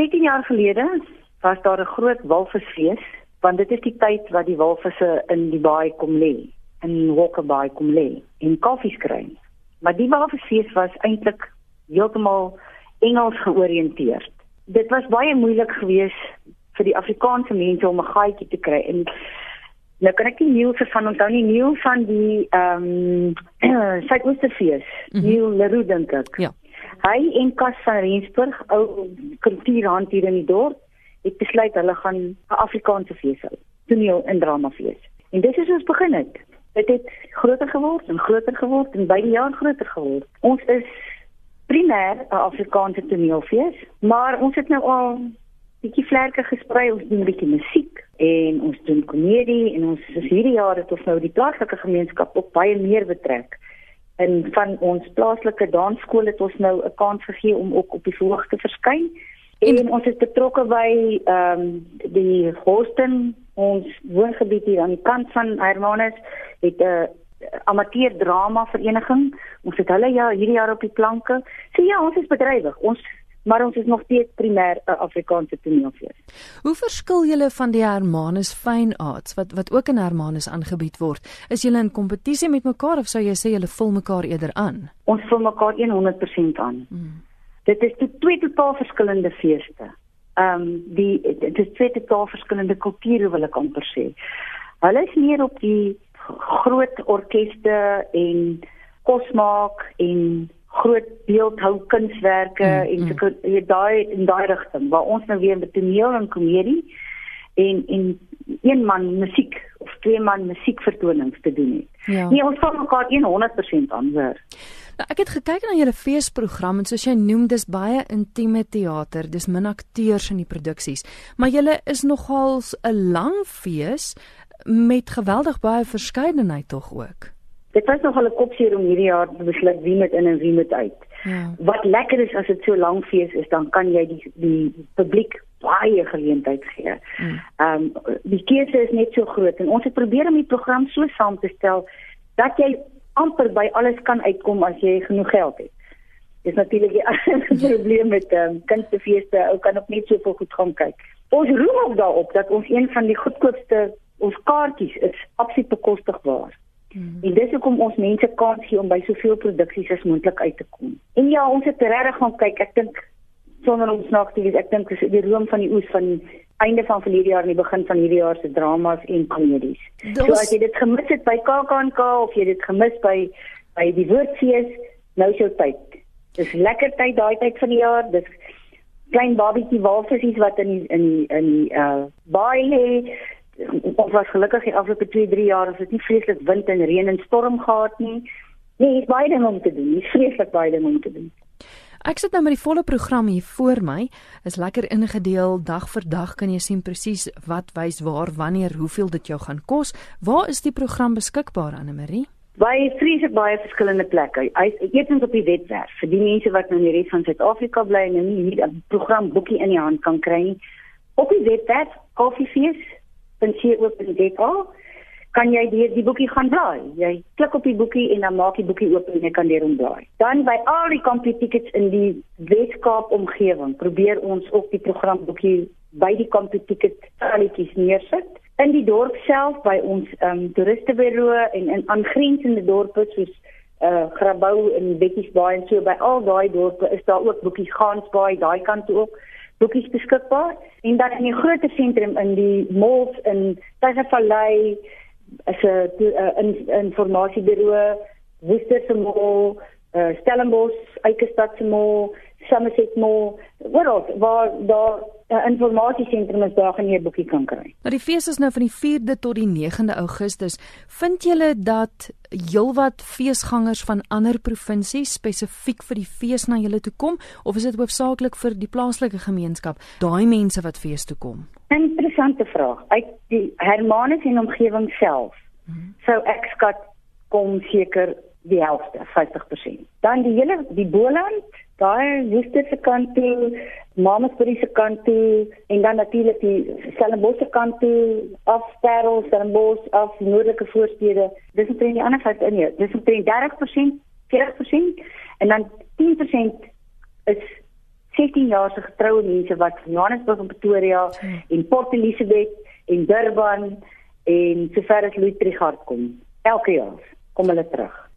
16 jaar gelede was daar 'n groot walvisfees, want dit is die tyd wat die walvisse in die baai kom lê, in Walker Bay kom lê, en koffies kry. Maar die walvisfees was eintlik heeltemal Engels georiënteerd. Dit was baie moeilik geweest vir die Afrikaanse mense om 'n gaatjie te kry en nou kan ek nie se van onthou nie Neil van die ehm um, Suidoosterfees mm -hmm. Neil Leroux dink ek. Ja. Hy en Kas van Rensburg ou kultuurhand hier in die dorp het besluit hulle gaan 'n Afrikaanse fees hou. Toneel en drama fees. En dis is ons begin het. Dit het groter geword en groter geword en by die jaar groter geword. Ons is primêr 'n Afrikaanse toneelfees, maar ons het nou al bietjie vlerke gesprei, ons doen bietjie musiek en ons doen komedie en ons is hierdie jaar het ons nou die plaaslike gemeenskap op baie meer betrek. En van ons plaaslike dansskool het ons nou 'n kans gegee om ook op die verhoog te verskyn. En, en ons is betrokke by ehm um, die Houston, ons woongebied hier aan die kant van Hermanus het 'n uh, amateur drama vereniging. Ons het hulle ja hierdie jaar op die planke. So ja, ons is bedrywig. Ons maar ons is nog steeds primêr 'n Afrikaanse toneelfees. Hoe verskil julle van die Hermanus Fine Arts wat wat ook in Hermanus aangebied word? Is julle in kompetisie met mekaar of sou jy sê julle vul mekaar eerder aan? Ons vul mekaar 100% aan. Hmm. Dit is twee totaal verskillende feeste. Ehm um, die dit is twee totaal verskillende kulture wil ek amper sê. Hulle is meer op die groot orkeste en kos maak en groot beeldhou kunswerke mm, en so mm. daai in daai rigting waar ons nou weer met toneel en komedie en en een man musiek of twee man musiekvertonings te doen het. Ja. Nee, ons val mekaar 100% aan hoor. Nou, ek het gekyk na julle feesprogram en soos jy noem dis baie intieme teater, dis min akteurs in die produksies, maar julle is nogal 'n lang fees met geweldig baie verskeidenheid tog ook. Dit was nogal 'n kopseer om hierdie jaar te besluit wie met in en wie met uit. Ja. Wat lekker is as dit so lank fees is, dan kan jy die die publiek baie geleentheid gee. Hmm. Ehm mm. um, die keuse is net so groot en ons het probeer om die program so saam te stel dat jy amper by alles kan uitkom as jy genoeg geld het. Dis natuurlik die probleem met ehm um, kunstefeeste, ou kan ook net so veel goed gaan kyk. Ons roem ook daarop dat ons een van die goedkoopste ons kaartjies is absoluut bekostigbaar. Hmm. En dis hoekom ons mense kans gee om by soveel produksies as moontlik uit te kom. En ja, ons het regtig gaan kyk. Ek dink sonder om snaaks te wees, ek dink dis die room van die oes van einde van verlede jaar en die begin van hierdie jaar se dramas en komedies. So as jy dit gemis het by KAKNK of jy dit gemis by by die woordfees, nou is jou tyd. Dis lekker tyd daai tyd van die jaar. Dis klein babietjie walvisies wat in die, in die, in die uh baie lê ons was gelukkig die afgelope 2, 3 jaar as dit nie vreeslik wind en reën en storm gehad nie. Nee, is baie ding om te doen. Dis vreeslik baie ding om te doen. Ek sit nou met die volle program hier voor my. Is lekker ingedeel dag vir dag kan jy sien presies wat wys waar, wanneer, hoeveel dit jou gaan kos. Waar is die program beskikbaar Anne Marie? Baie vreeslik baie verskillende plekke. Hy eers op die webwerf vir die mense wat nou in die res van Suid-Afrika bly en nie hier 'n program boekie in die hand kan kry nie. Op die webwerf Koffiefees www.co.za kan jy die die boekie gaan blaai. Jy klik op die boekie en dan maak die boekie oop en jy kan deur hom blaai. Dan by al die kompie tickets in die Weskaap omgewing, probeer ons ook die program boekie by die kompie ticket stalletjies neersit. In die dorp self by ons ehm um, toeristebureau en in aangrensende dorpe soos uh Grabouw en Bekkiesbaai en so by al daai dorpe is daar ook boekies Gansbaai daai kant toe ook boekies beskikbaar. En dan in die groot sentrum in die malls in Tygervallei is 'n informasiebureau Woester se mall, uh, Stellenbosch, Eikestad se mall, Somerset mall, waar waar daar 'n informasiesentrum is daar gaan jy 'n boekie kan kry. Nou die fees is nou van die 4de tot die 9de Augustus. Vind julle dat heelwat feesgangers van ander provinsies spesifiek vir die fees na julle toe kom of is dit hoofsaaklik vir die plaaslike gemeenskap, daai mense wat fees toe kom? Interessante vraag. Uit die Hermanus en omgewing self. Hmm. So ek skat kom seker die helfte, 50%. Dan die hele die Boland daai Woester se kant toe, Mamasbury se kant toe en dan natuurlik die Stellenbosch se kant toe, af Parel, Stellenbosch, af noordelike voorstede. Dis net in die ander kant in hier. Dis omtrent 30%, 40% en dan 10% is 16 jaar se getroue mense wat van Johannesburg en Pretoria hmm. en Port Elizabeth en Durban en sover as Louis Trichardt kom. Elke jaar kom hulle terug.